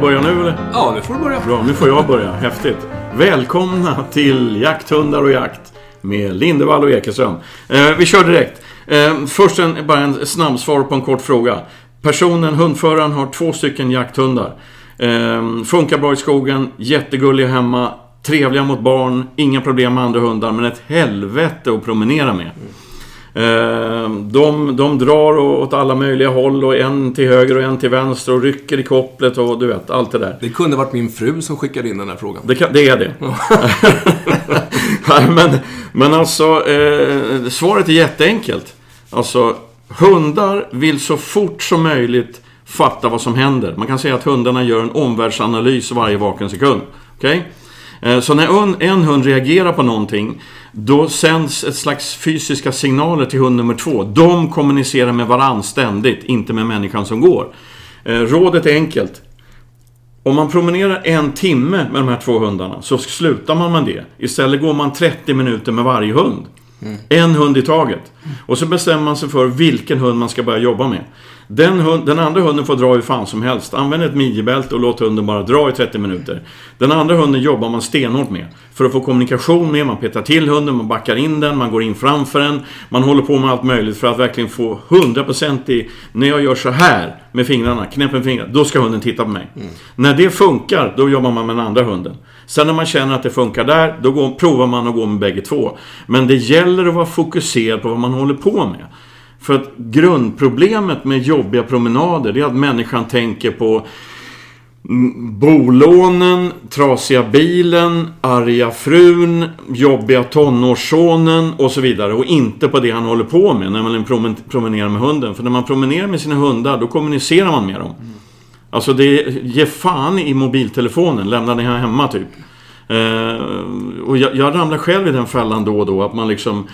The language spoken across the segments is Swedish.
Jag börja nu eller? Ja, nu får du börja. Bra, nu får jag börja. Häftigt. Välkomna till Jakthundar och jakt med Lindevall och Ekeström. Eh, vi kör direkt. Eh, först en, bara en snabbsvar på en kort fråga. Personen, hundföraren, har två stycken jakthundar. Eh, funkar bra i skogen, jättegulliga hemma, trevliga mot barn, inga problem med andra hundar, men ett helvete att promenera med. Eh, De, de drar åt alla möjliga håll och en till höger och en till vänster och rycker i kopplet och du vet, allt det där. Det kunde varit min fru som skickade in den här frågan. Det, kan, det är det. Nej, men, men alltså, eh, svaret är jätteenkelt. Alltså, hundar vill så fort som möjligt fatta vad som händer. Man kan säga att hundarna gör en omvärldsanalys varje vaken sekund. Okej? Eh, Så när en, en hund reagerar på någonting, då sänds ett slags fysiska signaler till hund nummer två. De kommunicerar med varandra ständigt, inte med människan som går. Eh, Rådet är enkelt. Om man promenerar en timme med de här två hundarna så slutar man med det. Istället går man 30 minuter med varje hund. En hund i taget. Och så bestämmer man sig för vilken hund man ska börja jobba med. Den, hund, den andra hunden får dra hur fan som helst. Använd ett midjebälte och låt hunden bara dra i 30 minuter. Den andra hunden jobbar man stenhårt med. För att få kommunikation med, man petar till hunden, man backar in den, man går in framför den. Man håller på med allt möjligt för att verkligen få 100% i... När jag gör så här med fingrarna, knäpper med fingrarna, då ska hunden titta på mig. När det funkar, då jobbar man med den andra hunden. Sen när man känner att det funkar där, då går, provar man att gå med bägge två. Men det gäller att vara fokuserad på vad man håller på med. För att grundproblemet med jobbiga promenader, det är att människan tänker på mm, bolånen, trasiga bilen, arga frun, jobbiga tonårssonen och så vidare. Och inte på det han håller på med när man promen- promenerar med hunden. För när man promenerar med sina hundar, då kommunicerar man med dem. Alltså det ge fan i mobiltelefonen, lämna den här hemma typ. Eh, och jag, jag ramlar själv i den fällan då och då, att man liksom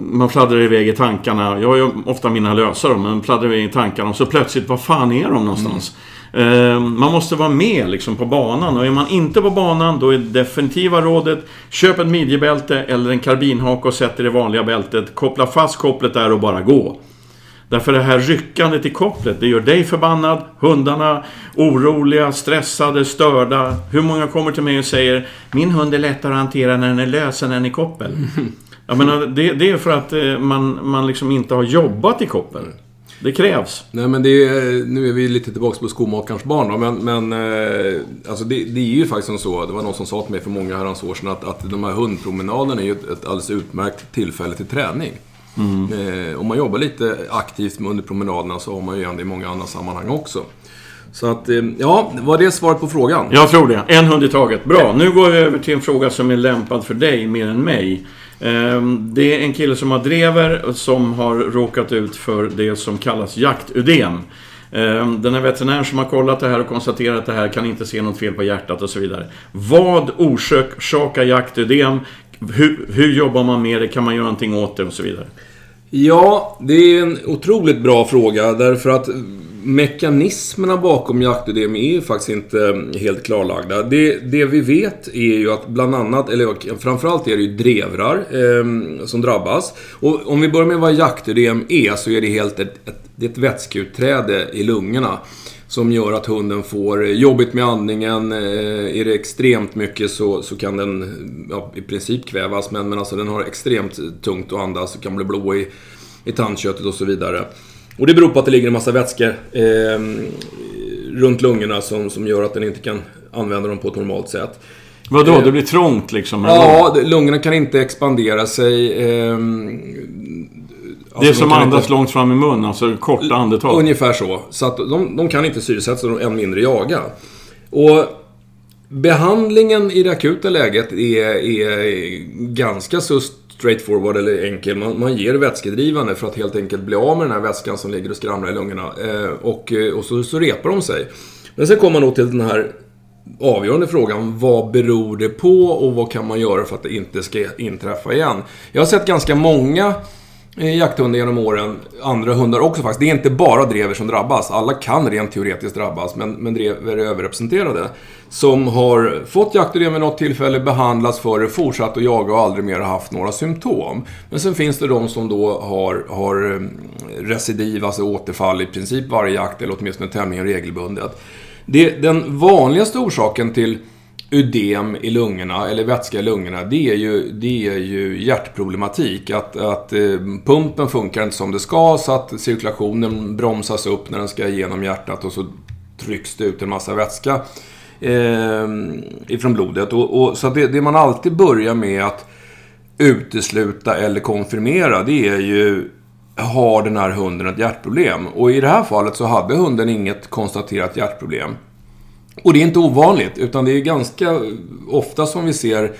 man fladdrar iväg i tankarna. Jag har ju ofta mina lösare, men fladdrar iväg i tankarna och så plötsligt, var fan är de någonstans? Eh, man måste vara med liksom på banan och är man inte på banan då är det definitiva rådet Köp ett midjebälte eller en karbinhake och sätt i det vanliga bältet. Koppla fast kopplet där och bara gå. Därför det här ryckandet i kopplet, det gör dig förbannad, hundarna oroliga, stressade, störda. Hur många kommer till mig och säger Min hund är lättare att hantera när den är lös än när den är i koppel. Jag menar, det, det är för att eh, man, man liksom inte har jobbat i koppel. Det krävs. Nej, men det är, nu är vi lite tillbaka på skomakarens barn då, men, men eh, alltså det, det är ju faktiskt som så, det var någon som sa till mig för många herrans år sedan att, att de här hundpromenaderna är ju ett, ett alldeles utmärkt tillfälle till träning. Eh, om man jobbar lite aktivt under promenaderna så har man ju igen det i många andra sammanhang också. Så att, eh, ja, var det svaret på frågan? Jag tror det. En hund i taget. Bra, nu går vi över till en fråga som är lämpad för dig mer än mig. Ehm, det är en kille som har drever som har råkat ut för det som kallas jaktödem. Den här veterinären som har kollat det här och konstaterat det här kan inte se något fel på hjärtat och så vidare. Vad orsakar jaktödem? Hur, hur jobbar man med det? Kan man göra någonting åt det och så vidare? Ja, det är en otroligt bra fråga därför att mekanismerna bakom jaktödem är ju faktiskt inte eh, helt klarlagda. Det, det vi vet är ju att bland annat, eller framförallt är det ju drevrar eh, som drabbas. Och om vi börjar med vad jaktödem är så är det helt ett, ett, det är ett vätskeutträde i lungorna. Som gör att hunden får jobbigt med andningen. Eh, Är det extremt mycket så, så kan den ja, i princip kvävas. Men, men alltså den har extremt tungt att andas och kan bli blå i, i tandköttet och så vidare. Och det beror på att det ligger en massa vätskor eh, runt lungorna som, som gör att den inte kan använda dem på ett normalt sätt. Vadå? Eh, Det blir trångt liksom? Ja, lungorna kan inte expandera sig. ehm, Det är alltså, som de andas inte- långt fram i mun, alltså korta andetag. Ungefär så. Så att de, de kan inte syresätta sig, och än mindre jaga. Och behandlingen i det akuta läget är, är ganska så straightforward eller enkel. Man, man ger vätskedrivande för att helt enkelt bli av med den här vätskan som ligger och skramlar i lungorna. Eh, och eh, och så, så repar de sig. Men sen kommer man då till den här avgörande frågan. Vad beror det på och vad kan man göra för att det inte ska inträffa igen? Jag har sett ganska många Eh, jakthundar genom åren, andra hundar också faktiskt. Det är inte bara drever som drabbas. Alla kan rent teoretiskt drabbas, men, men drever är överrepresenterade. Som har fått jaktödem vid något tillfälle, behandlats för det, fortsatt att jaga och aldrig mer haft några symptom. Men sen finns det de som då har, har eh, recidiv, alltså återfall i princip varje jakt, eller åtminstone tämligen regelbundet. Det, den vanligaste orsaken till ödem i lungorna, eller vätska i lungorna, det är ju, det är ju hjärtproblematik. Att, att eh, pumpen funkar inte som det ska, så att cirkulationen bromsas upp när den ska igenom hjärtat och så trycks det ut en massa vätska eh, ifrån blodet. Och, och så det, det man alltid börjar med att utesluta eller konfirmera, det är ju har den här hunden ett hjärtproblem? Och i det här fallet så hade hunden inget konstaterat hjärtproblem. Och det är inte ovanligt, utan det är ganska ofta som vi ser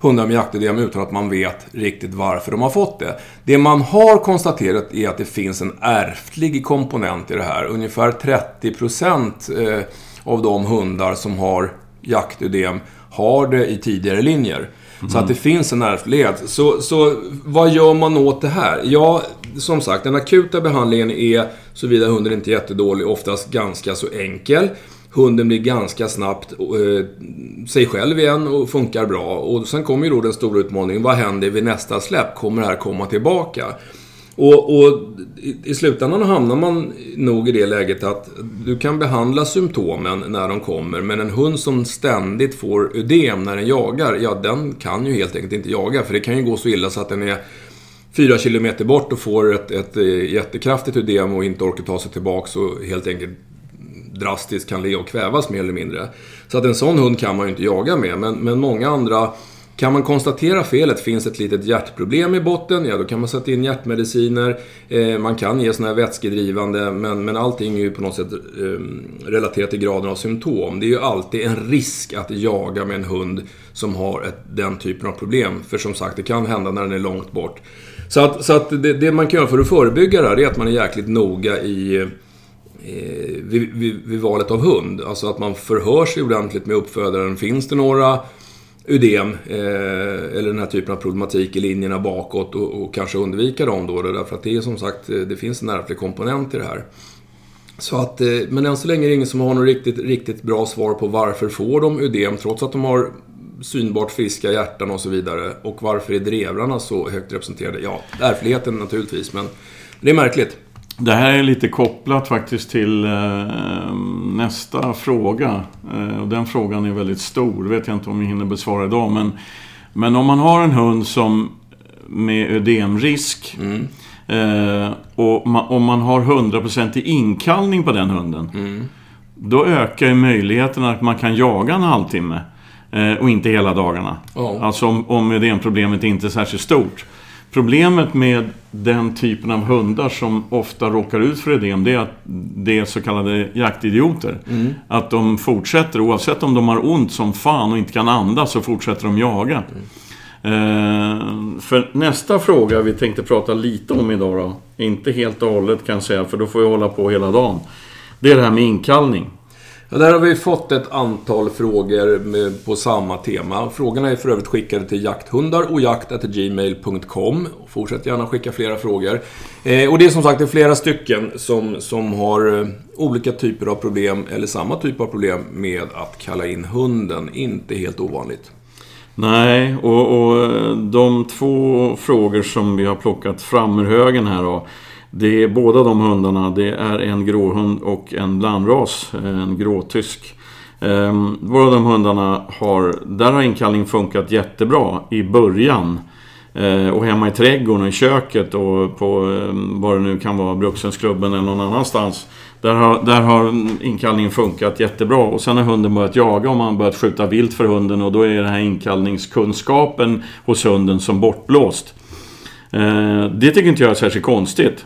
hundar med hjärtproblem utan att man vet riktigt varför de har fått det. Det man har konstaterat är att det finns en ärftlig komponent i det här. Ungefär 30% eh, av de hundar som har jaktödem har det i tidigare linjer. Mm. Så att det finns en ärftlighet. Så, så vad gör man åt det här? Ja, som sagt, den akuta behandlingen är, såvida hunden inte är jättedålig, oftast ganska så enkel. Hunden blir ganska snabbt eh, sig själv igen och funkar bra. Och sen kommer ju då den stora utmaningen, vad händer vid nästa släpp? Kommer det här komma tillbaka? Och, och i, i, slutändan hamnar man nog i det läget att du kan behandla symptomen när de kommer, men en hund som ständigt får ödem när den jagar, ja den kan ju helt enkelt inte jaga. För det kan ju gå så illa så att den är fyra kilometer bort och får ett, ett eh, jättekraftigt ödem och inte orkar ta sig tillbaks och helt enkelt drastiskt kan le och kvävas mer eller mindre. Så att en sån hund kan man ju inte jaga med, men, men många andra kan man konstatera felet, finns ett litet hjärtproblem i botten, ja då kan man sätta in hjärtmediciner. Eh, man kan ge sådana här vätskedrivande, men, men allting är ju på något sätt eh, relaterat till graden av symptom. Det är ju alltid en risk att jaga med en hund som har ett, den typen av problem. För som sagt, det kan hända när den är långt bort. Så att, så att det, det, man kan göra för att förebygga det här är att man är jäkligt noga i eh, Eh, vid, vid, vid, valet av hund. Alltså att man förhör sig ordentligt med uppfödaren. Finns det några ödem eh, eller den här typen av problematik i linjerna bakåt och, och kanske undvika dem då. Därför att det är som sagt, eh, det finns en ärftlig komponent i det här. Så att, eh, men än så länge är det ingen som har något riktigt, riktigt bra svar på varför får de ödem trots att de har synbart friska hjärtan och så vidare. Och varför är drevrarna så högt representerade? Ja, ärftligheten naturligtvis, men det är märkligt. Det här är lite kopplat faktiskt till eh, nästa fråga. Eh, och den frågan är väldigt stor. vet jag inte om vi hinner besvara idag. Men, men om man har en hund som med ödemrisk. Mm. Eh, och man, om man har 100% inkallning på den hunden. Mm. Då ökar ju möjligheten att man kan jaga en halvtimme. Eh, och inte hela dagarna. Oh. Alltså om, om ödemproblemet inte är särskilt stort. Problemet med den typen av hundar som ofta råkar ut för ödem, det är att det är så kallade jaktidioter. Mm. Att de fortsätter, oavsett om de har ont som fan och inte kan andas, så fortsätter de jaga. Mm. Eh, för nästa fråga vi tänkte prata lite om idag då, inte helt och hållet kan jag säga, för då får vi hålla på hela dagen. Det är det här med inkallning. Ja, där har vi fått ett antal frågor med, på samma tema. Frågorna är för övrigt skickade till jakthundar och jakt.gmail.com. Fortsätt gärna skicka flera frågor. Eh, och det är som sagt det är flera stycken som, som har eh, olika typer av problem, eller samma typ av problem, med att kalla in hunden. Inte helt ovanligt. Nej, och, och de två frågor som vi har plockat fram ur högen här då. Det är båda de hundarna, det är en gråhund och en blandras, eh, en gråtysk. Ehm, båda de hundarna har, där har inkallning funkat jättebra i början. Ehm, och hemma i trädgården och i köket och på ehm, vad det nu kan vara, Brukshundsklubben eller någon annanstans. Där har, där har inkallningen funkat jättebra och sen har hunden börjat jaga och man har börjat skjuta vilt för hunden och då är den här inkallningskunskapen hos hunden som bortblåst. Eh, det tycker inte jag är särskilt konstigt.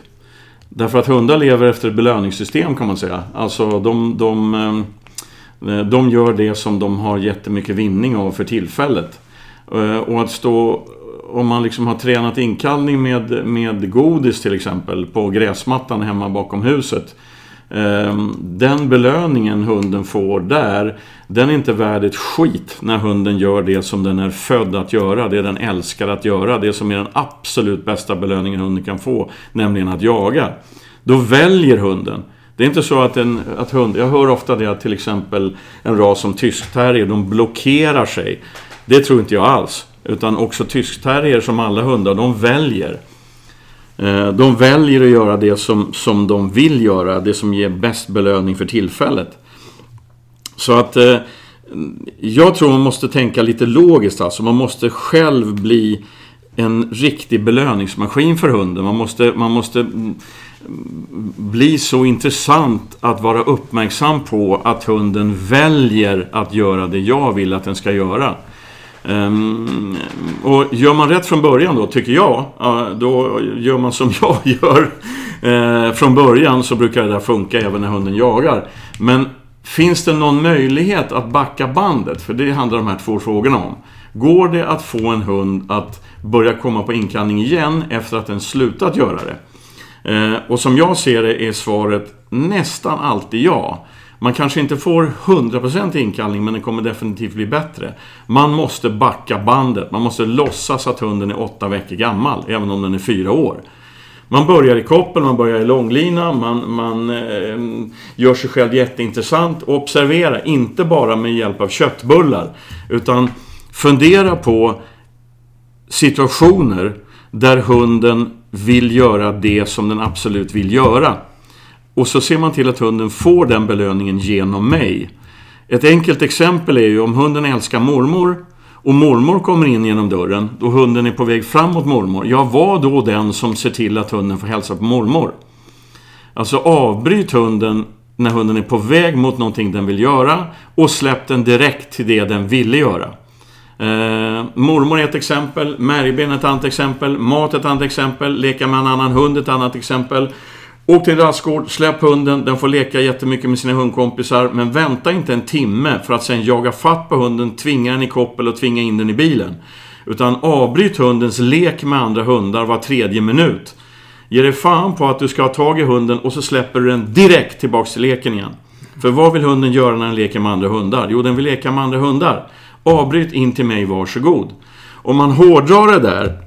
Därför att hundar lever efter ett belöningssystem kan man säga. Alltså de, de, eh, de gör det som de har jättemycket vinning av för tillfället. Eh, och att stå om man liksom har tränat inkallning med, med godis till exempel på gräsmattan hemma bakom huset. Ehm, den belöningen hunden får där, den är inte värd ett skit när hunden gör det som den är född att göra. Det den älskar att göra. Det som är den absolut bästa belöningen hunden kan få. Nämligen att jaga. Då väljer hunden. Det är inte så att en att hund... Jag hör ofta det att till exempel en ras som tyskterrier, de blockerar sig. Det tror inte jag alls. Utan också tyskterrier som alla hundar, de väljer. Eh, de väljer att göra det som, som de vill göra, det som ger bäst belöning för tillfället. Så att eh, jag tror man måste tänka lite logiskt alltså. Man måste själv bli en riktig belöningsmaskin för hunden. Man måste, man måste mm, bli så intressant att vara uppmärksam på att hunden väljer att göra det jag vill att den ska göra. Um, och gör man rätt från början då, tycker jag, då gör man som jag gör. Ehm, från början så brukar det där funka även när hunden jagar. Men finns det någon möjlighet att backa bandet? För det handlar de här två frågorna om. Går det att få en hund att börja komma på inkallning igen efter att den slutat göra det? Ehm, och som jag ser det är svaret nästan alltid ja. Man kanske inte får 100% inkallning men det kommer definitivt bli bättre. Man måste backa bandet. Man måste låtsas att hunden är åtta veckor gammal, även om den är fyra år. Man börjar i koppel, man börjar i långlina, man, man eh, gör sig själv jätteintressant. Observera, inte bara med hjälp av köttbullar. Utan fundera på situationer där hunden vill göra det som den absolut vill göra. Och så ser man till att hunden får den belöningen genom mig. Ett enkelt exempel är ju om hunden älskar mormor och mormor kommer in genom dörren då hunden är på väg fram mot mormor. Ja, var då den som ser till att hunden får hälsa på mormor. Alltså avbryt hunden när hunden är på väg mot någonting den vill göra och släpp den direkt till det den ville göra. Eh, mormor är ett exempel, märgben ett annat exempel, mat ett annat exempel, leka med en annan hund ett annat exempel. Åk till en rastgård, släpp hunden, den får leka jättemycket med sina hundkompisar. Men vänta inte en timme för att sen jaga fatt på hunden, tvinga den i koppel och tvinga in den i bilen. Utan avbryt hundens lek med andra hundar var tredje minut. Ge dig fan på att du ska ha tag i hunden och så släpper du den direkt tillbaks till leken igen. För vad vill hunden göra när den leker med andra hundar? Jo, den vill leka med andra hundar. Avbryt in till mig, varsågod. Om man hårdrar det där,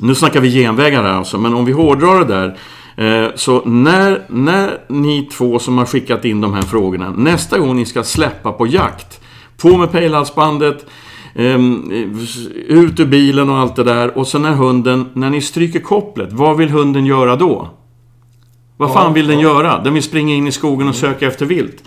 nu snackar vi genvägar här alltså, men om vi hårdrar det där så när, när ni två som har skickat in de här frågorna, nästa gång ni ska släppa på jakt, på med pejlhalsbandet, ehm, ut ur bilen och allt det där. Och så när hunden, när ni stryker kopplet, vad vill hunden göra då? Vad fan vill den göra? Den vill springa in i skogen och söka efter vilt.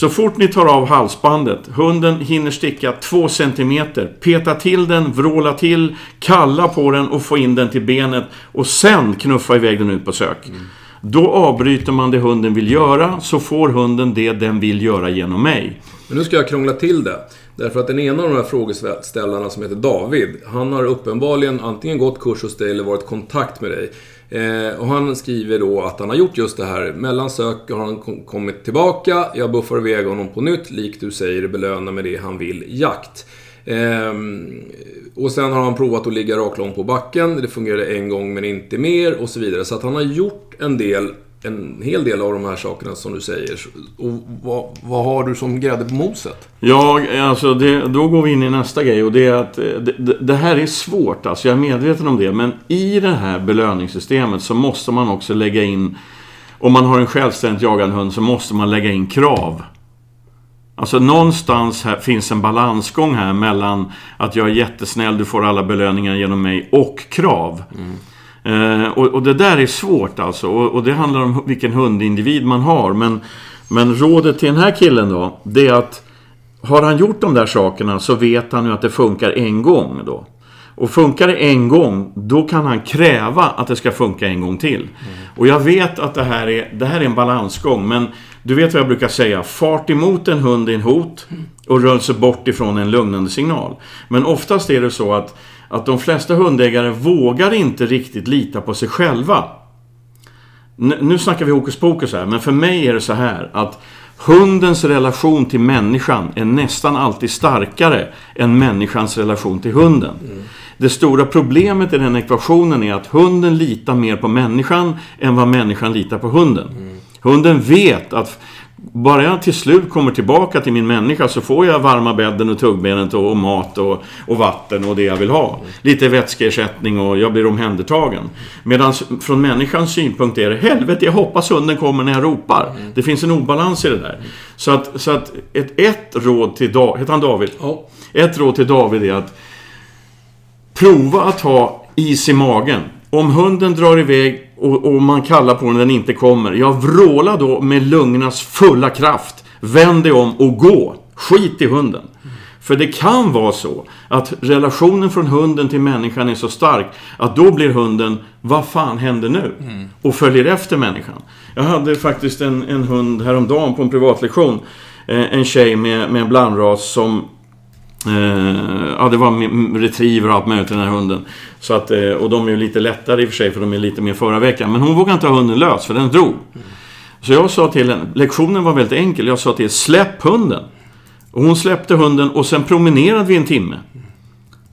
Så fort ni tar av halsbandet, hunden hinner sticka två centimeter, peta till den, vråla till, kalla på den och få in den till benet och sen knuffa iväg den ut på sök. Mm. Då avbryter man det hunden vill göra, så får hunden det den vill göra genom mig. Men nu ska jag krångla till det. Därför att den ena av de här frågeställarna som heter David, han har uppenbarligen antingen gått kurs hos dig eller varit i kontakt med dig. Eh, och han skriver då att han har gjort just det här. Mellan söker har han kommit tillbaka. Jag buffar iväg honom på nytt. Likt du säger, belöna med det han vill. Jakt. Eh, och sen har han provat att ligga raklång på backen. Det fungerade en gång men inte mer och så vidare. Så att han har gjort en del en hel del av de här sakerna som du säger. Och vad, vad har du som grädde på moset? Ja, alltså det, då går vi in i nästa grej och det är att eh, det, det, här är svårt. Alltså jag är medveten om det. Men i det här belöningssystemet så måste man också lägga in om man har en självständigt jagande hund så måste man lägga in krav. Alltså någonstans här finns en balansgång här mellan att jag är jättesnäll, du får alla belöningar genom mig och krav. Mm. Eh, och, och, det där är svårt alltså. Och, och, det handlar om vilken hundindivid man har. Men, men rådet till den här killen då, det är att har han gjort de där sakerna så vet han ju att det funkar en gång då. Och funkar det en gång, då kan han kräva att det ska funka en gång till. Mm. Och jag vet att det här, är, det här är en balansgång, men du vet vad jag brukar säga. Fart emot en hund är en hot och rör sig bort ifrån en lugnande signal. Men oftast är det så att att de flesta hundägare vågar inte riktigt lita på sig själva. Nu snackar vi hokus pokus här, men för mig är det så här att hundens relation till människan är nästan alltid starkare än människans relation till hunden. Mm. Det stora problemet i den ekvationen är att hunden litar mer på människan än vad människan litar på hunden. Mm. Hunden vet att bara jag till slut kommer tillbaka till min människa så får jag varma bädden och tuggbenet och, och mat och, och, vatten och det jag vill ha. Lite vätskeersättning och jag blir omhändertagen. Medan från människans synpunkt är det helvete, jag hoppas hunden kommer när jag ropar. Mm. Det finns en obalans i det där. Så att, så att ett, ett råd till David, heter han David? Ja. Ett råd till David är att prova att ha is i magen. Om hunden drar iväg och, och man kallar på den den inte kommer. Jag vrålar då med lugnas fulla kraft Vänd dig om och gå. Skit i hunden. För det kan vara så att relationen från hunden till människan är så stark att då blir hunden, vad fan händer nu? Och följer efter människan. Jag hade faktiskt en, en hund häromdagen på en privatlektion. Eh, en tjej med, med en blandras som Eh, ja, det var retriever och allt möjligt i den här hunden. Så att, eh, och de är ju lite lättare i och för sig för de är lite mer förra veckan. Men hon vågade inte ha hunden lös för den drog. Så jag sa till henne, lektionen var väldigt enkel. Jag sa till henne, släpp hunden. Och hon släppte hunden och sen promenerade vi en timme.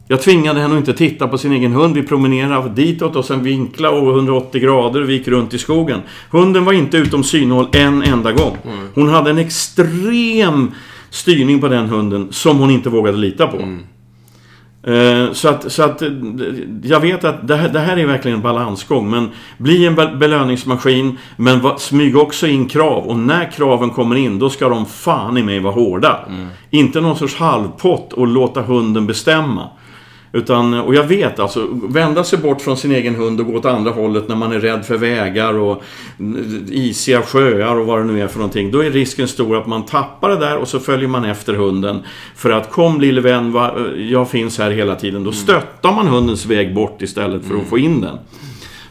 Jag tvingade henne att inte titta på sin egen hund. Vi promenerade ditåt och sen vinkla och 180 grader och vi gick runt i skogen. Hunden var inte utom synhåll en enda gång. Hon hade en extrem styrning på den hunden som hon inte vågade lita på. Eh, Så att, så att eh, jag vet att det här, det här är verkligen en balansgång. Men bli en be- belöningsmaskin, men va, smyg också in krav. Och när kraven kommer in, då ska de fan i mig vara hårda. Inte någon sorts halvpott och låta hunden bestämma. Utan, och jag vet alltså, vända sig bort från sin egen hund och gå åt andra hållet när man är rädd för vägar och mm, isiga sjöar och vad det nu är för någonting. Då är risken stor att man tappar det där och så följer man efter hunden. För att kom lille vän, jag finns här hela tiden. Då stöttar man hundens väg bort istället för att få in den.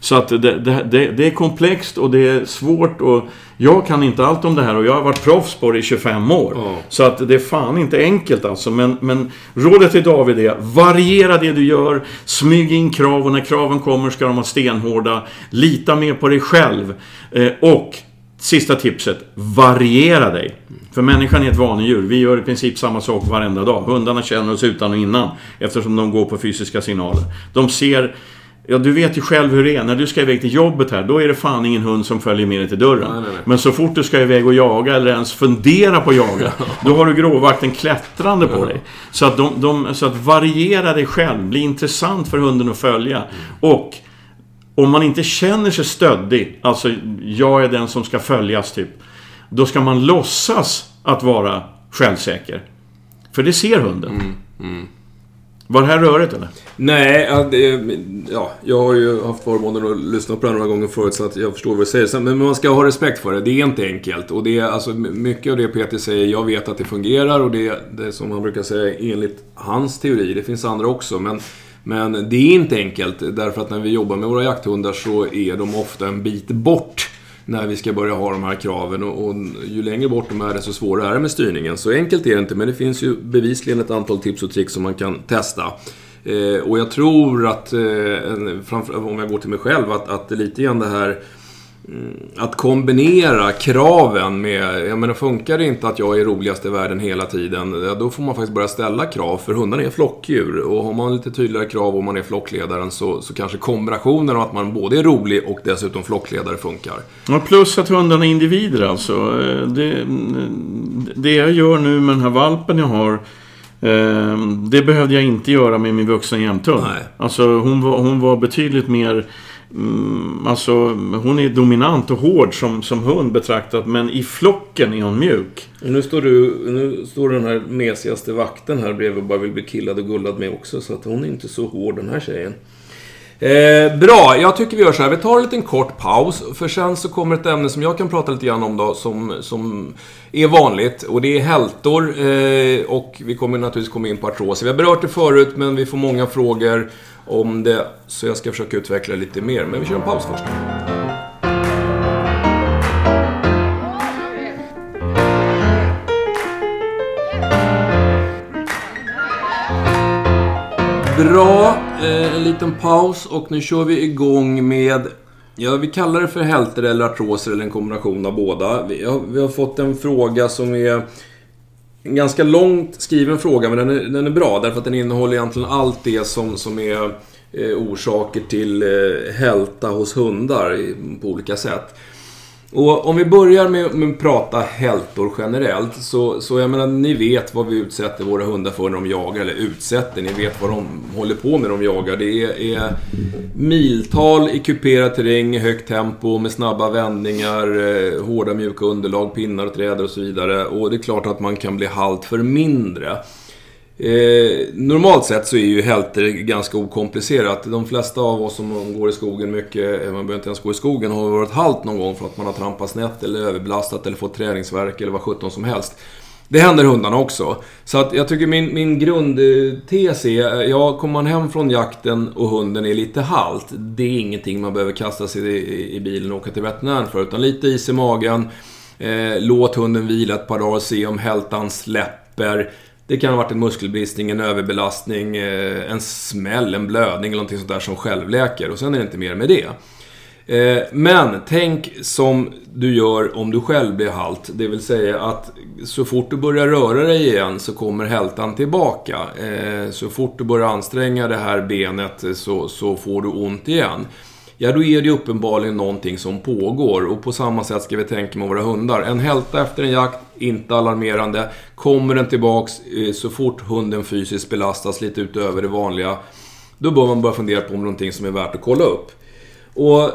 Så att det, det, det, det är komplext och det är svårt och jag kan inte allt om det här och jag har varit proffs på det i 25 år. Ja. Så att det är fan inte enkelt alltså. Men, men rådet till David är, variera det du gör, smyg in krav och när kraven kommer ska de vara stenhårda. Lita mer på dig själv. Eh, och Sista tipset, variera dig. För människan är ett vanedjur. Vi gör i princip samma sak varenda dag. Hundarna känner oss utan och innan. Eftersom de går på fysiska signaler. De ser... Ja, du vet ju själv hur det är. När du ska iväg till jobbet här, då är det fan ingen hund som följer med dig till dörren. Nej, nej, nej. Men så fort du ska iväg och jaga eller ens fundera på att jaga, då har du gråvakten klättrande på dig. Så att, de, de, så att variera dig själv, bli intressant för hunden att följa. Och om man inte känner sig stöddig, alltså jag är den som ska följas typ. Då ska man låtsas att vara självsäker. För det ser hunden. Var det här rörigt eller? Nej, ja, det, ja, jag har ju haft förmånen att lyssna på det här några gånger förut så att jag förstår vad du säger. Men man ska ha respekt för det. Det är inte enkelt. Och det är alltså mycket av det Peter säger, jag vet att det fungerar och det är som han brukar säga enligt hans teori. Det finns andra också. Men, men det är inte enkelt därför att när vi jobbar med våra jakthundar så är de ofta en bit bort när vi ska börja ha de här kraven och, och ju längre bort de är desto svårare är det med styrningen. Så enkelt är det inte men det finns ju bevisligen ett antal tips och tricks som man kan testa. Eh, och jag tror att, eh, framför, om jag går till mig själv, att, att det lite grann det här att kombinera kraven med, jag menar funkar det inte att jag är roligast i världen hela tiden, då får man faktiskt börja ställa krav, för hundarna är flockdjur. Och har man lite tydligare krav om man är flockledaren så, så kanske kombinationen av att man både är rolig och dessutom flockledare funkar. Ja, plus att hundarna är individer alltså. Eh, Det, det jag gör nu med den här valpen jag har eh, det behövde jag inte göra med min vuxna jämthund. Alltså hon var, hon var betydligt mer... Mm, alltså hon är dominant och hård som, som hund betraktat men i flocken är hon mjuk. Nu står, du, nu står den här mesigaste vakten här bredvid och bara vill bli killad och gullad med också. Så att hon är inte så hård den här tjejen. Eh, bra, jag tycker vi gör så här. Vi tar en liten kort paus. För sen så kommer ett ämne som jag kan prata lite grann om då. Som, som är vanligt. Och det är hältor. Eh, och vi kommer naturligtvis komma in på artroser. Vi har berört det förut men vi får många frågor om det. Så jag ska försöka utveckla lite mer. Men vi kör en paus först. Bra, eh, en liten paus och nu kör vi igång med Ja, vi kallar det för hälter eller artroser eller en kombination av båda. Vi har, vi har fått en fråga som är en ganska långt skriven fråga, men den är, den är bra därför att den innehåller egentligen allt det som, som är eh, orsaker till eh, hälta hos hundar på olika sätt. Och om vi börjar med, med att prata hältor generellt, så, så jag menar, ni vet vad vi utsätter våra hundar för när de jagar, eller utsätter, ni vet vad de håller på med när de jagar. Det är, är miltal i kuperad terräng, högt tempo, med snabba vändningar, eh, hårda mjuka underlag, pinnar och träd och så vidare. Och det är klart att man kan bli halt för mindre. Eh, normalt sett så är ju hälter ganska okomplicerat. De flesta av oss som går i skogen mycket, eh, man behöver inte ens gå i skogen, har varit halt någon gång för att man har trampat snett eller överbelastat eller fått träningsverk eller vad sjutton som helst. Det händer hundarna också. Så att jag tycker min, min grundtes är, eh, ja, kommer man hem från jakten och hunden är lite halt, det är ingenting man behöver kasta sig i, i bilen och åka till veterinären för. Utan lite is i magen, eh, låt hunden vila ett par dagar och se om hältan släpper. Det kan ha varit en muskelbristning, en överbelastning, eh, en smäll, en blödning eller någonting sånt där som självläker. Och sen är det inte mer med det. Eh, men tänk som du gör om du själv blir halt. Det vill säga att så fort du börjar röra dig igen så kommer hältan tillbaka. Eh, så fort du börjar anstränga det här benet så, så får du ont igen. Ja, då är det uppenbarligen någonting som pågår. Och på samma sätt ska vi tänka med våra hundar. En hälta efter en jakt, inte alarmerande. Kommer den tillbaks eh, så fort hunden fysiskt belastas lite utöver det vanliga. Då bör man börja fundera på om det är någonting som är värt att kolla upp. Och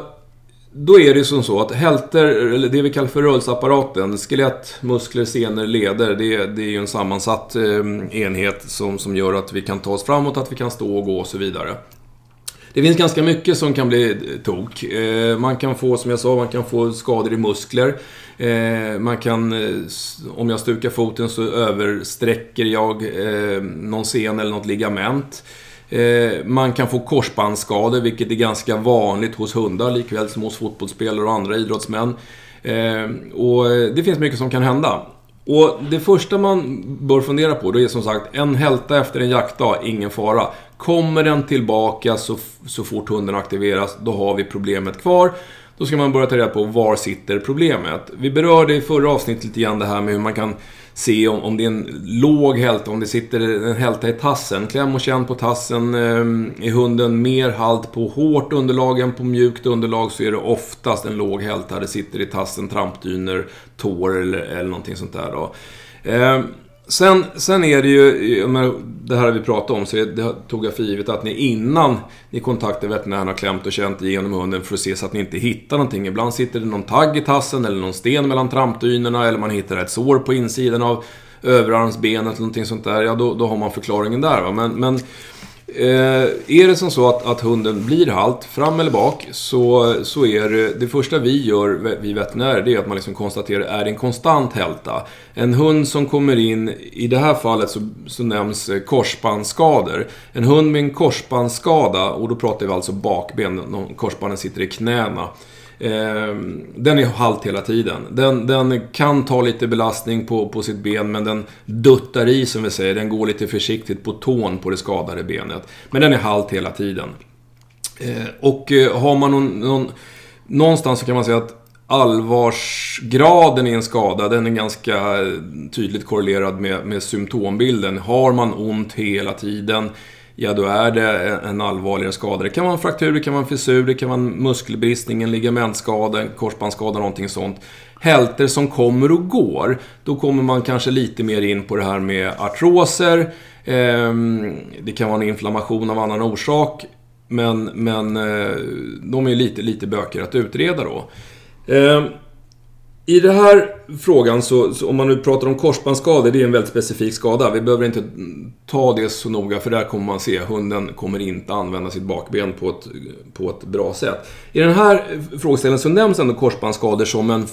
då är det som så att hälter, eller det vi kallar för rörelseapparaten, skelett, muskler, senor, leder, det, det är ju en sammansatt eh, enhet som, som gör att vi kan ta oss framåt, att vi kan stå och gå och så vidare. Det finns ganska mycket som kan bli tok. Eh, man kan få, som jag sa, man kan få skador i muskler. Eh, man kan, eh, om jag stukar foten så översträcker jag någon sen eller något ligament. Man kan få korsbandsskador, vilket är ganska vanligt hos hundar, likväl som hos fotbollsspelare och andra idrottsmän. Och det finns mycket som kan hända. Och det första man bör fundera på, det är som sagt, en hälta efter en jaktdag, ingen fara. Kommer den tillbaka så, så fort hunden aktiveras, då har vi problemet kvar. Då ska man börja ta reda på var sitter problemet. Vi berörde i förra avsnittet lite grann det här med hur man kan se om, om det är en låg hälta, om det sitter en hälta i tassen. Kläm och känn på tassen. Ehm, är hunden mer halt på hårt underlag än på mjukt underlag så är det oftast en låg hälta. Det sitter i tassen, trampdyner, tår eller, eller någonting sånt där. Då. Ehm, Sen, sen är det ju, det här har vi pratat om, så det tog jag för givet att ni innan ni kontaktar veterinären har klämt och känt igenom hunden för att se så att ni inte hittar någonting. Ibland sitter det någon tagg i tassen eller någon sten mellan trampdynorna eller man hittar ett sår på insidan av överarmsbenet eller någonting sånt där. Ja, då, då har man förklaringen där. Va? Men, men Eh, är det som så att, att, hunden blir halt, fram eller bak, så, så är det, det första vi gör, vi veterinärer, det är att man liksom konstaterar, är det en konstant hälta? En hund som kommer in, i det här fallet så, så nämns eh, korsbandsskador. En hund med en korsbandsskada, och då pratar vi alltså bakben, korsbanden sitter i knäna. Eh, den är halt hela tiden. Den, den, kan ta lite belastning på, på sitt ben, men den duttar i som vi säger. Den går lite försiktigt på tån på det skadade benet. Men den är halt hela tiden. Ehm, eh, och har man någon, någon, Någonstans så kan man säga att allvarsgraden i en skada, den är ganska eh, tydligt korrelerad med, med symptombilden. Har man ont hela tiden, ja då är det en allvarligare skada. Det kan vara en fraktur, det kan vara en fissur, det kan vara en muskelbristning, en ligamentskada, en korsbandsskada, någonting sånt. Hälter som kommer och går, då kommer man kanske lite mer in på det här med artroser. Ehm, det kan vara en inflammation av annan orsak. Men, men eh, de är lite, lite bökigare att utreda då. Ehm, i den här frågan, så, så, om man nu pratar om korsbandsskador, det är en väldigt specifik skada. Vi behöver inte ta det så noga, för där kommer man se, hunden kommer inte använda sitt bakben på ett, på ett bra sätt. I den här frågeställningen så nämns ändå korsbandsskador som en,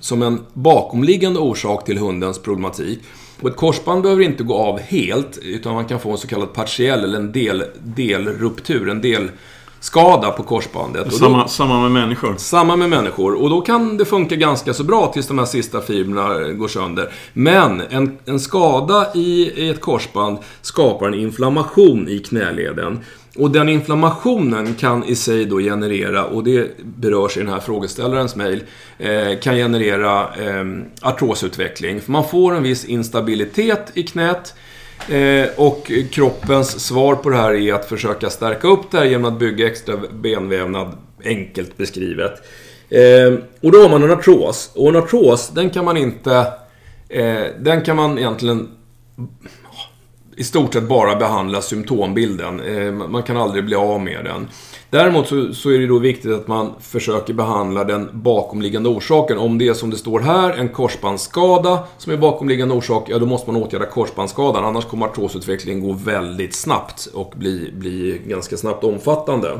som en bakomliggande orsak till hundens problematik. Och ett korsband behöver inte gå av helt, utan man kan få en så kallad partiell, eller en del, delruptur, en del skada på korsbandet. Samma, då, samma med människor. Samma med människor. Och då kan det funka ganska så bra tills de här sista fibrerna går sönder. Men en, en skada i, i ett korsband skapar en inflammation i knäleden. Och den inflammationen kan i sig då generera, och det berörs i den här frågeställarens mejl, eh, kan generera eh, artrosutveckling. För man får en viss instabilitet i knät Eh, och kroppens svar på det här är att försöka stärka upp det här genom att bygga extra benvävnad, enkelt beskrivet. Eh, och då har man en artros. Och en artros, den kan man inte... Eh, den kan man egentligen i stort sett bara behandla symptombilden. Eh, man kan aldrig bli av med den. Däremot så, så, är det då viktigt att man försöker behandla den bakomliggande orsaken. Om det är som det står här, en korsbandsskada som är bakomliggande orsak, ja då måste man åtgärda korsbandsskadan. Annars kommer artrosutvecklingen gå väldigt snabbt och bli, bli ganska snabbt omfattande.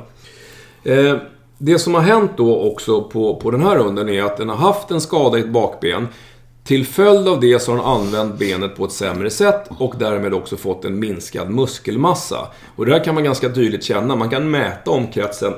Eh, det som har hänt då också på, på den här hunden är att den har haft en skada i ett bakben. Till följd av det så har han använt benet på ett sämre sätt och därmed också fått en minskad muskelmassa. Och det här kan man ganska tydligt känna. Man kan mäta omkretsen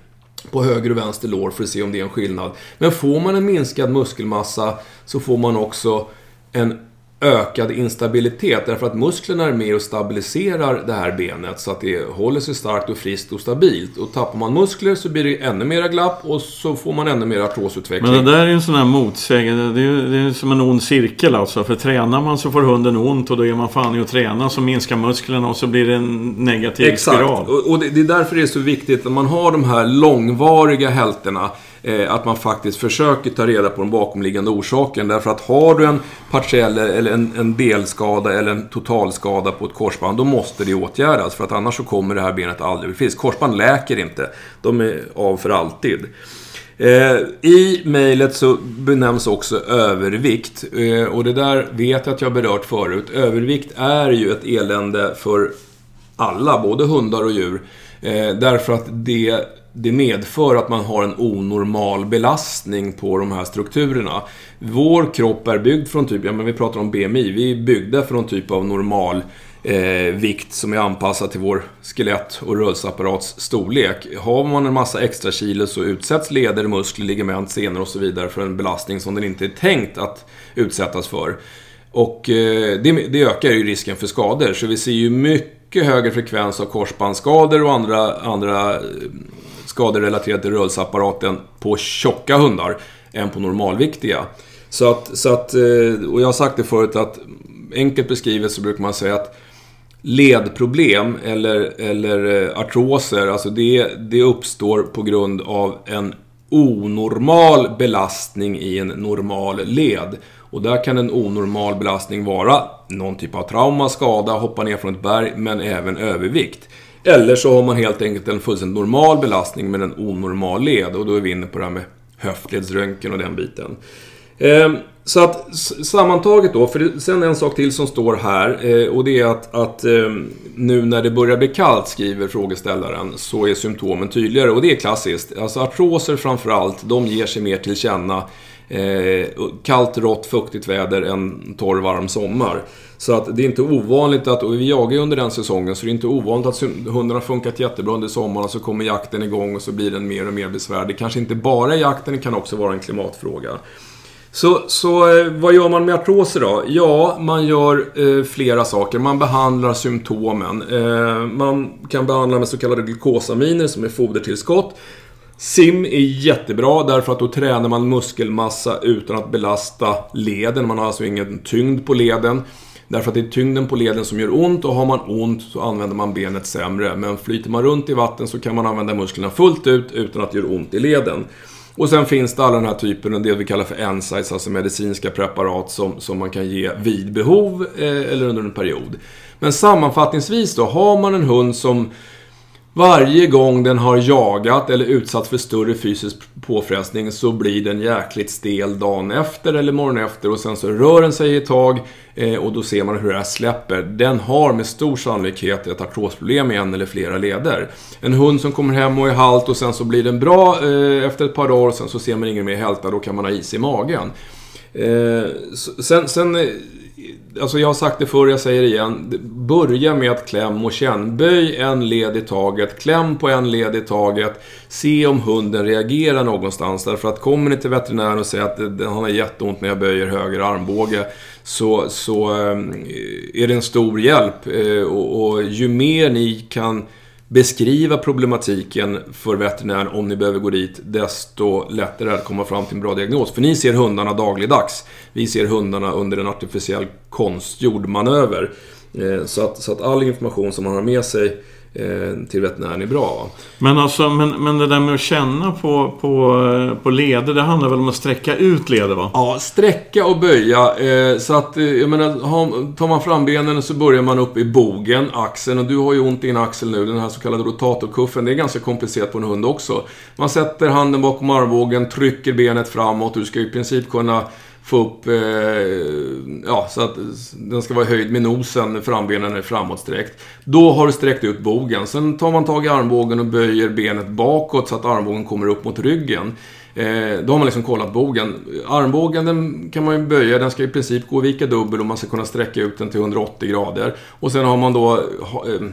på höger och vänster lår för att se om det är en skillnad. Men får man en minskad muskelmassa så får man också en ökad instabilitet därför att musklerna är med och stabiliserar det här benet så att det håller sig starkt och friskt och stabilt. Och tappar man muskler så blir det ännu mera glapp och så får man ännu mer artrosutveckling. Men det där är ju en sån här motsägelse. Det är ju det är som en ond cirkel alltså. För tränar man så får hunden ont och då är man fan i att träna så minskar musklerna och så blir det en negativ Exakt. spiral. Exakt. Och det är därför det är så viktigt att man har de här långvariga hälterna Eh, att man faktiskt försöker ta reda på den bakomliggande orsaken. Därför att har du en partiell eller en, en delskada eller en totalskada på ett korsband, då måste det åtgärdas. För att annars så kommer det här benet aldrig bli friskt. Korsband läker inte. De är av för alltid. Eh, I mejlet så benämns också övervikt. Eh, och det där vet jag att jag berört förut. Övervikt är ju ett elände för alla, både hundar och djur. därför att det det medför att man har en onormal belastning på de här strukturerna. Vår kropp är byggd från typ, ja men vi pratar om BMI, vi är byggda för någon typ av normal eh, vikt som är anpassad till vår skelett och rörelseapparats storlek. Har man en massa extra kilo så utsätts leder, muskler, ligament, senor och så vidare för en belastning som den inte är tänkt att utsättas för. Och eh, det, det ökar ju risken för skador, så vi ser ju mycket högre frekvens av korsbandsskador och andra, andra eh, skador relaterade till rörelseapparaten på tjocka hundar än på normalviktiga. Så att, så att, eh, och jag har sagt det förut att enkelt beskrivet så brukar man säga att ledproblem eller, eller eh, artroser, alltså det, det uppstår på grund av en onormal belastning i en normal led. Och där kan en onormal belastning vara någon typ av trauma, skada, hoppa ner från ett berg, men även övervikt. Eller så har man helt enkelt en fullständigt normal belastning med en onormal led. Och då är vi inne på det här med höftledsröntgen och den biten. Ehm, så att sammantaget då, för sen en sak till som står här eh, och det är att, att ehm, nu när det börjar bli kallt, skriver frågeställaren, så är symptomen tydligare och det är klassiskt. Alltså artroser framförallt, de ger sig mer till känna eh, kallt, rått, fuktigt väder en torr, varm sommar. Så att det är inte ovanligt att, och vi jagar ju under den säsongen, så det är inte ovanligt att hundarna funkat jättebra under sommaren och så kommer jakten igång och så blir den mer och mer besvärlig. Kanske inte bara jakten, det kan också vara en klimatfråga. Så, så eh, vad gör man med artroser då? Ja, man gör eh, flera saker. Man behandlar symptomen. Eh, man kan behandla med så kallade glukosaminer som är fodertillskott. Sim är jättebra därför att då tränar man muskelmassa utan att belasta leden. Man har alltså ingen tyngd på leden. Därför att det är tyngden på leden som gör ont och har man ont så använder man benet sämre. Men flyter man runt i vatten så kan man använda musklerna fullt ut utan att det gör ont i leden. Och sen finns det alla den här typen, det vi kallar för NSAIDs, alltså medicinska preparat som, som man kan ge vid behov eh, eller under en period. Men sammanfattningsvis då, har man en hund som varje gång den har jagat eller utsatts för större fysisk påfrestning så blir den jäkligt stel dagen efter eller morgonen efter och sen så rör den sig ett tag eh, och då ser man hur det här släpper. Den har med stor sannolikhet ett artrosproblem i en eller flera leder. En hund som kommer hem och är halt och sen så blir den bra eh, efter ett par dagar och sen så ser man ingen mer hälta, då kan man ha is i magen. Eh, sen, sen alltså jag har sagt det förr, jag säger det igen. Börja med att kläm och känn. Böj en led i taget, kläm på en led i taget. Se om hunden reagerar någonstans. Därför att kommer ni till veterinären och säger att han har jätteont när jag böjer höger armbåge. Så, så ehm, är det en stor hjälp. Eh, och, och ju mer ni kan beskriva problematiken för veterinären om ni behöver gå dit, desto lättare är det att komma fram till en bra diagnos. För ni ser hundarna dagligdags. Vi ser hundarna under en artificiell konstgjord manöver. Eh, så att, så att all information som man har med sig till veterinären är bra. Men, alltså, men, men det där med att känna på, på, eh, på leder, det handlar väl om att sträcka ut leder va? Ja, sträcka och böja. Eh, så att, eh, jag menar, tar man fram benen så börjar man upp i bogen, axeln. Och du har ju ont i en axel nu, den här så kallade rotatorkuffen. Det är ganska komplicerat på en hund också. Man sätter handen bakom armbågen, trycker benet framåt. Du ska i princip kunna få upp, eh, ja, så att den ska vara höjd med nosen, frambenen är framåtsträckt. Då har du sträckt ut bogen. Sen tar man tag i armbågen och böjer benet bakåt så att armbågen kommer upp mot ryggen. Eh, då har man liksom kollat bogen. Armbågen den kan man ju böja, den ska i princip gå och vika dubbel och man ska kunna sträcka ut den till 180 grader. Och sen har man då eh,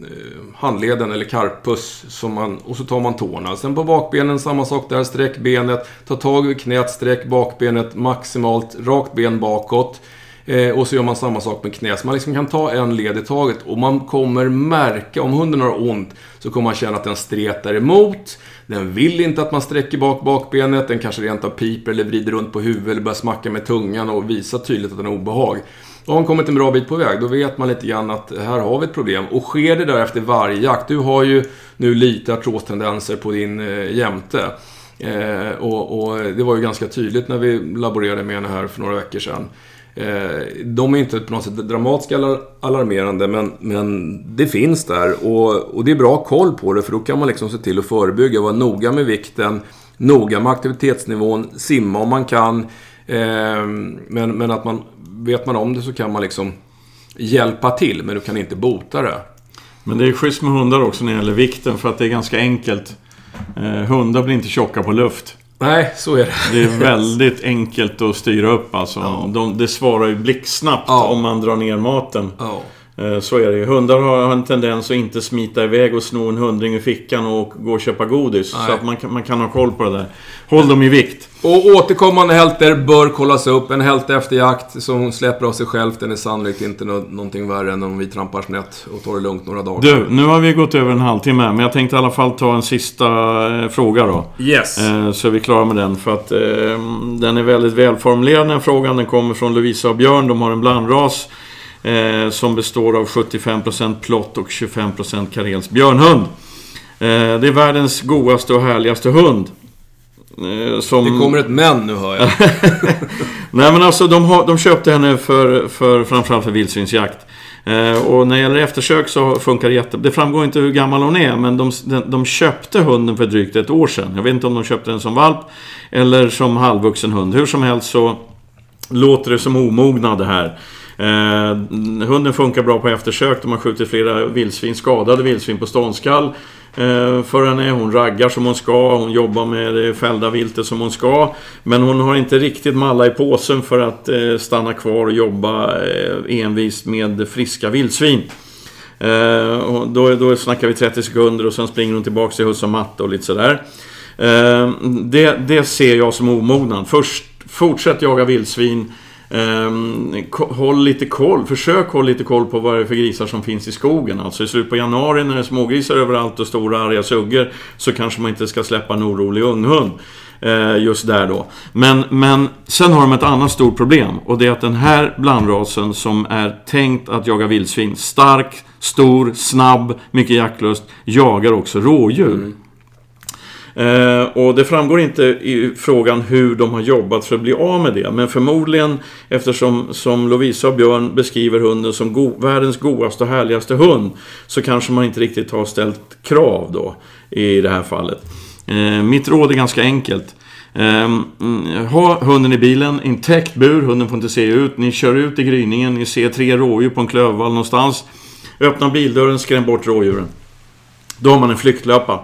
Eh, handleden eller carpus som man, och så tar man tårna. Sen på bakbenen samma sak där, sträck benet, ta tag i knät, sträck bakbenet maximalt, rakt ben bakåt. Eh, och så gör man samma sak med knä. Så man liksom kan ta en led i taget och man kommer märka, om hunden har ont, så kommer man känna att den stretar emot. Den vill inte att man sträcker bak bakbenet, den kanske rent av piper eller vrider runt på huvudet eller börjar smacka med tungan och visar tydligt att den har obehag. Då har man kommit en bra bit på väg. Då vet man lite grann att här har vi ett problem. Och sker det där efter varje jakt. Du har ju nu lite artrostendenser på din eh, jämte. Eh, och, och, det var ju ganska tydligt när vi laborerade med henne här för några veckor sedan. Eh, de är inte på något sätt dramatiska eller alarmerande, men, men det finns där. Och, och det är bra koll på det, för då kan man liksom se till att förebygga. Vara noga med vikten, noga med aktivitetsnivån, simma om man kan. Eh, men, men att man vet man om det så kan man liksom hjälpa till, men du kan inte bota det. Men det är schysst med hundar också när det gäller vikten, för att det är ganska enkelt. Eh, hundar blir inte tjocka på luft. Nej, så är det. Det är väldigt enkelt att styra upp alltså. Ja. De, det svarar ju blixtsnabbt ja. om man drar ner maten. Ja. Eh, så är det ju. Hundar har en tendens att inte smita iväg och sno en hundring ur fickan och gå och köpa godis. Nej. Så att man kan, man kan ha koll på det där. Håll dem i vikt. Och återkommande hälter bör kollas upp. En hälte efter jakt som släpper av sig själv, den är sannolikt inte nå någonting värre än om vi trampar snett och tar det lugnt några dagar. Du, nu har vi gått över en halvtimme, men jag tänkte i alla fall ta en sista eh, fråga då. Yes. Eh, så är vi klara med den, för att eh, den är väldigt välformulerad den frågan. Den kommer från Lovisa och Björn, de har en blandras. Eh, som består av 75% plott och 25% karelsk björnhund. Eh, det är världens godaste och härligaste hund. Eh, som... Det kommer ett men nu hör jag. Nej men alltså de, har, de köpte henne för, för framförallt för vildsvinsjakt. Eh, och när det gäller eftersök så funkar det jättebra. Det framgår inte hur gammal hon är, men de, de, de, köpte hunden för drygt ett år sedan. Jag vet inte om de köpte den som valp eller som halvvuxen hund. Hur som helst så låter det som omognad det här. Eh, hunden funkar bra på eftersök. De har skjutit flera vildsvin, skadade vildsvin på ståndskall. Eh, för henne. Hon raggar som hon ska. Hon jobbar med det fällda viltet som hon ska. Men hon har inte riktigt malla i påsen för att eh, stanna kvar och jobba eh, envist med friska vildsvin. Eh, och då, då snackar vi 30 sekunder och sen springer hon tillbaka till husse och matte och lite sådär. Eh, det, det ser jag som omognad. Först, fortsätt jaga vildsvin. Ehm, håll lite koll, försök hålla lite koll på vad det är för grisar som finns i skogen. Alltså i slutet på januari när det är smågrisar överallt och stora arga suggor så kanske man inte ska släppa en orolig unghund. Eh, just där då. Men, men sen har de ett annat stort problem och det är att den här blandrasen som är tänkt att jaga vildsvin, stark, stor, snabb, mycket jaktlust, jagar också rådjur. Mm. Eh, och det framgår inte i frågan hur de har jobbat för att bli av med det. Men förmodligen eftersom som Lovisa och Björn beskriver hunden som go världens godaste och härligaste hund. Så kanske man inte riktigt har ställt krav då i det här fallet. Eh, mitt råd är ganska enkelt. Ehm, mm, ha hunden i bilen, en täckt bur, hunden får inte se ut. Ni kör ut i gryningen, ni ser tre rådjur på en klövvall någonstans. Öppna bildörren, skräm bort rådjuren. Då har man en flyktlöpa.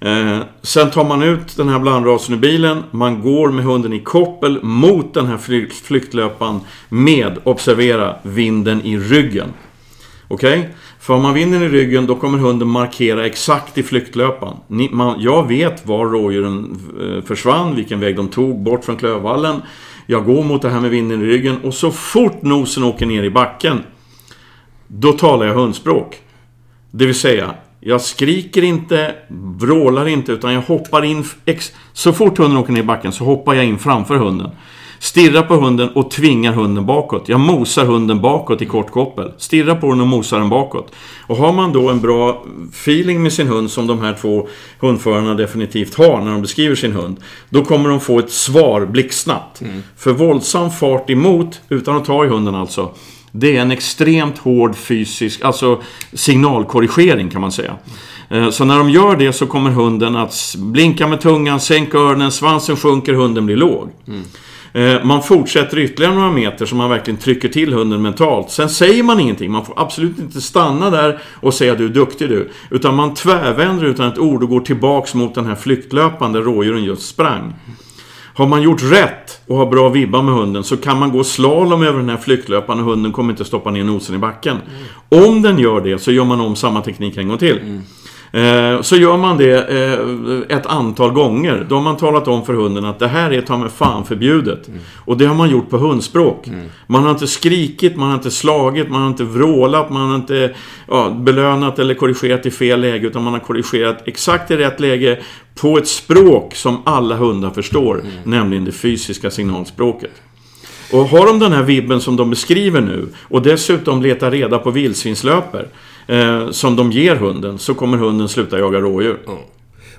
Eh, sen tar man ut den här blandrasen ur bilen. Man går med hunden i koppel mot den här flykt, flyktlöpan med, observera, vinden i ryggen. Okej? Okay? För om man vinden i ryggen då kommer hunden markera exakt i flyktlöpan. Ni, man, jag vet var rådjuren eh, försvann, vilken väg de tog bort från klövvallen. Jag går mot det här med vinden i ryggen och så fort nosen åker ner i backen då talar jag hundspråk. Det vill säga, jag skriker inte, vrålar inte, utan jag hoppar in... Så fort hunden åker ner i backen så hoppar jag in framför hunden. Stirrar på hunden och tvingar hunden bakåt. Jag mosar hunden bakåt i kort koppel. Stirrar på den och mosar den bakåt. Och har man då en bra feeling med sin hund som de här två hundförarna definitivt har när de beskriver sin hund. Då kommer de få ett svar blixtsnabbt. Mm. För våldsam fart emot, utan att ta i hunden alltså. Det är en extremt hård fysisk, alltså signalkorrigering kan man säga. Eh, så när de gör det så kommer hunden att blinka med tungan, sänka öronen, svansen sjunker, hunden blir låg. Mm. Man fortsätter ytterligare några meter så man verkligen trycker till hunden mentalt. Sen säger man ingenting. Man får absolut inte stanna där och säga du är duktig du. Utan man tvärvänder utan ett ord och går tillbaks mot den här flyktlöpande rådjuren just sprang. Har man gjort rätt och har bra vibbar med hunden så kan man gå slalom över den här flyktlöparen och hunden kommer inte stoppa ner nosen i backen. Mm. Om den gör det så gör man om samma teknik en gång till. Mm. Eh, så gör man det eh, ett antal gånger. Då har man talat om för hunden att det här är ta mig fan förbjudet. Mm. Och det har man gjort på hundspråk. Mm. Man har inte skrikit, man har inte slagit, man har inte vrålat, man har inte ja, belönat eller korrigerat i fel läge. Utan man har korrigerat exakt i rätt läge på ett språk som alla hundar förstår. Mm. Nämligen det fysiska signalspråket. Och har de den här vibben som de beskriver nu och dessutom letar reda på vildsvinslöper eh, som de ger hunden så kommer hunden sluta jaga rådjur. Ja.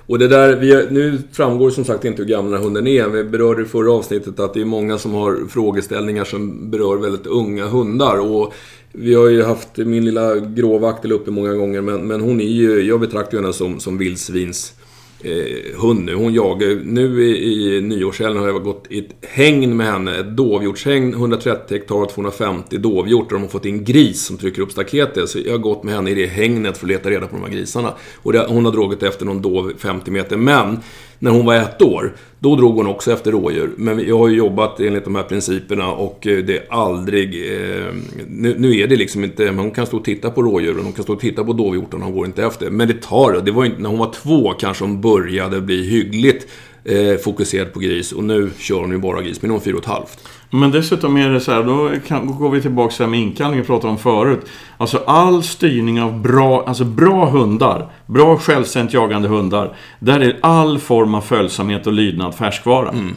Och det där, vi, nu framgår som sagt inte hur gammal hunden är. Vi berörde i förra avsnittet att det är många som har frågeställningar som berör väldigt unga hundar. Och vi har ju haft min lilla gråvaktel uppe många gånger, men, men hon är ju, jag betraktar henne som, som vildsvins eh, hund nu. Hon jagar. Nu i, i nyårshelgen har jag gått i ett hägn med henne. Ett dovhjortshägn, 130 hektar, 250 dovhjort. Och de har fått in gris som trycker upp staketet. Så jag har gått med henne i det hägnet för att leta reda på de här grisarna. Och det, hon har dragit efter någon dov 50 meter. Men när hon var ett år, då drog hon också efter rådjur. Men jag har ju jobbat enligt de här principerna och eh, det är aldrig... Eh, nu, nu, är det liksom inte... Hon kan stå och titta på rådjuren, hon kan stå och titta på dovhjortarna, hon går inte efter. Men det tar det. var inte, när hon var två kanske hon började bli hyggligt eh, fokuserad på gris. Och nu kör hon ju bara gris, men hon är fyra och ett halvt. Men dessutom är det så här, då kan, går vi tillbaka till med inkallning vi pratade om förut. Alltså all styrning av bra, alltså bra hundar, bra självständigt jagande hundar. Där är all form av följsamhet och lydnad färskvara. Mm.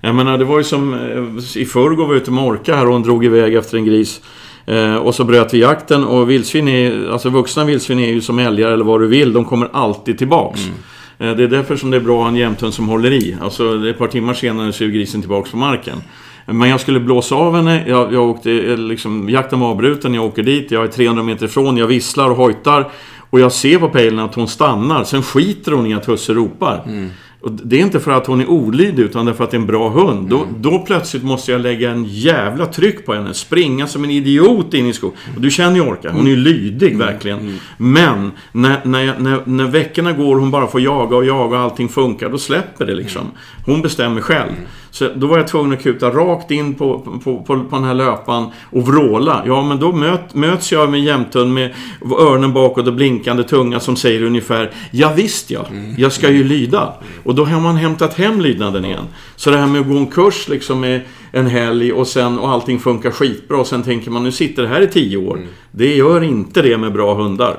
Jag menar, det var ju som eh, i förrgår var ute med Orka här och hon drog iväg efter en gris. Eh, och så bröt vi jakten och vildsvin är, alltså vuxna vildsvin är ju som älgar eller vad du vill, de kommer alltid tillbaks. Mm. Eh, det är därför som det är bra att ha en jämthund som håller i. Alltså ett par timmar senare så är grisen tillbaks på marken. Men jag skulle blåsa av henne, jag, jag åkte, eh, liksom, jakten var avbruten, jag åker dit, jag är 300 meter ifrån, jag visslar och hojtar. Och jag ser på pejlen att hon stannar, sen skiter hon i att husse ropar. Mm. Och det är inte för att hon är olydig utan för att det är en bra hund. Mm. Då, då, plötsligt måste jag lägga en jävla tryck på henne. Springa som en idiot in i skogen. Och du känner ju Orka, hon är ju lydig mm. verkligen. Mm. Men när, när, när, när veckorna går och hon bara får jaga och jaga och allting funkar, då släpper det liksom. Hon bestämmer själv. Mm. Så då var jag tvungen att kuta rakt in på, på, på, på den här löpan och vråla. Ja, men då möt, möts jag med jämthund med öronen bakåt och blinkande tunga som säger ungefär Ja visst ja, jag ska ju lyda. Och då har man hämtat hem lydnaden igen. Så det här med att gå en kurs liksom med en helg och sen och allting funkar skitbra och sen tänker man nu sitter det här i tio år. Det gör inte det med bra hundar.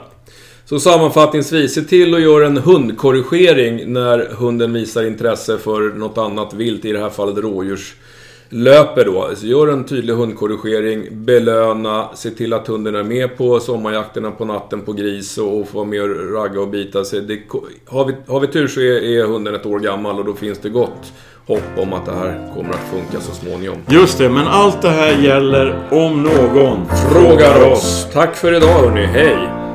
Så sammanfattningsvis, se till att göra en hundkorrigering när hunden visar intresse för något annat vilt, i det här fallet rådjurslöper då. Så gör en tydlig hundkorrigering, belöna, se till att hunden är med på sommarjakterna på natten på gris och får med och ragga och bita sig. Det, har, vi, har vi tur så är, är hunden ett år gammal och då finns det gott hopp om att det här kommer att funka så småningom. Just det, men allt det här gäller om någon frågar oss. Tack för idag hörni, hej!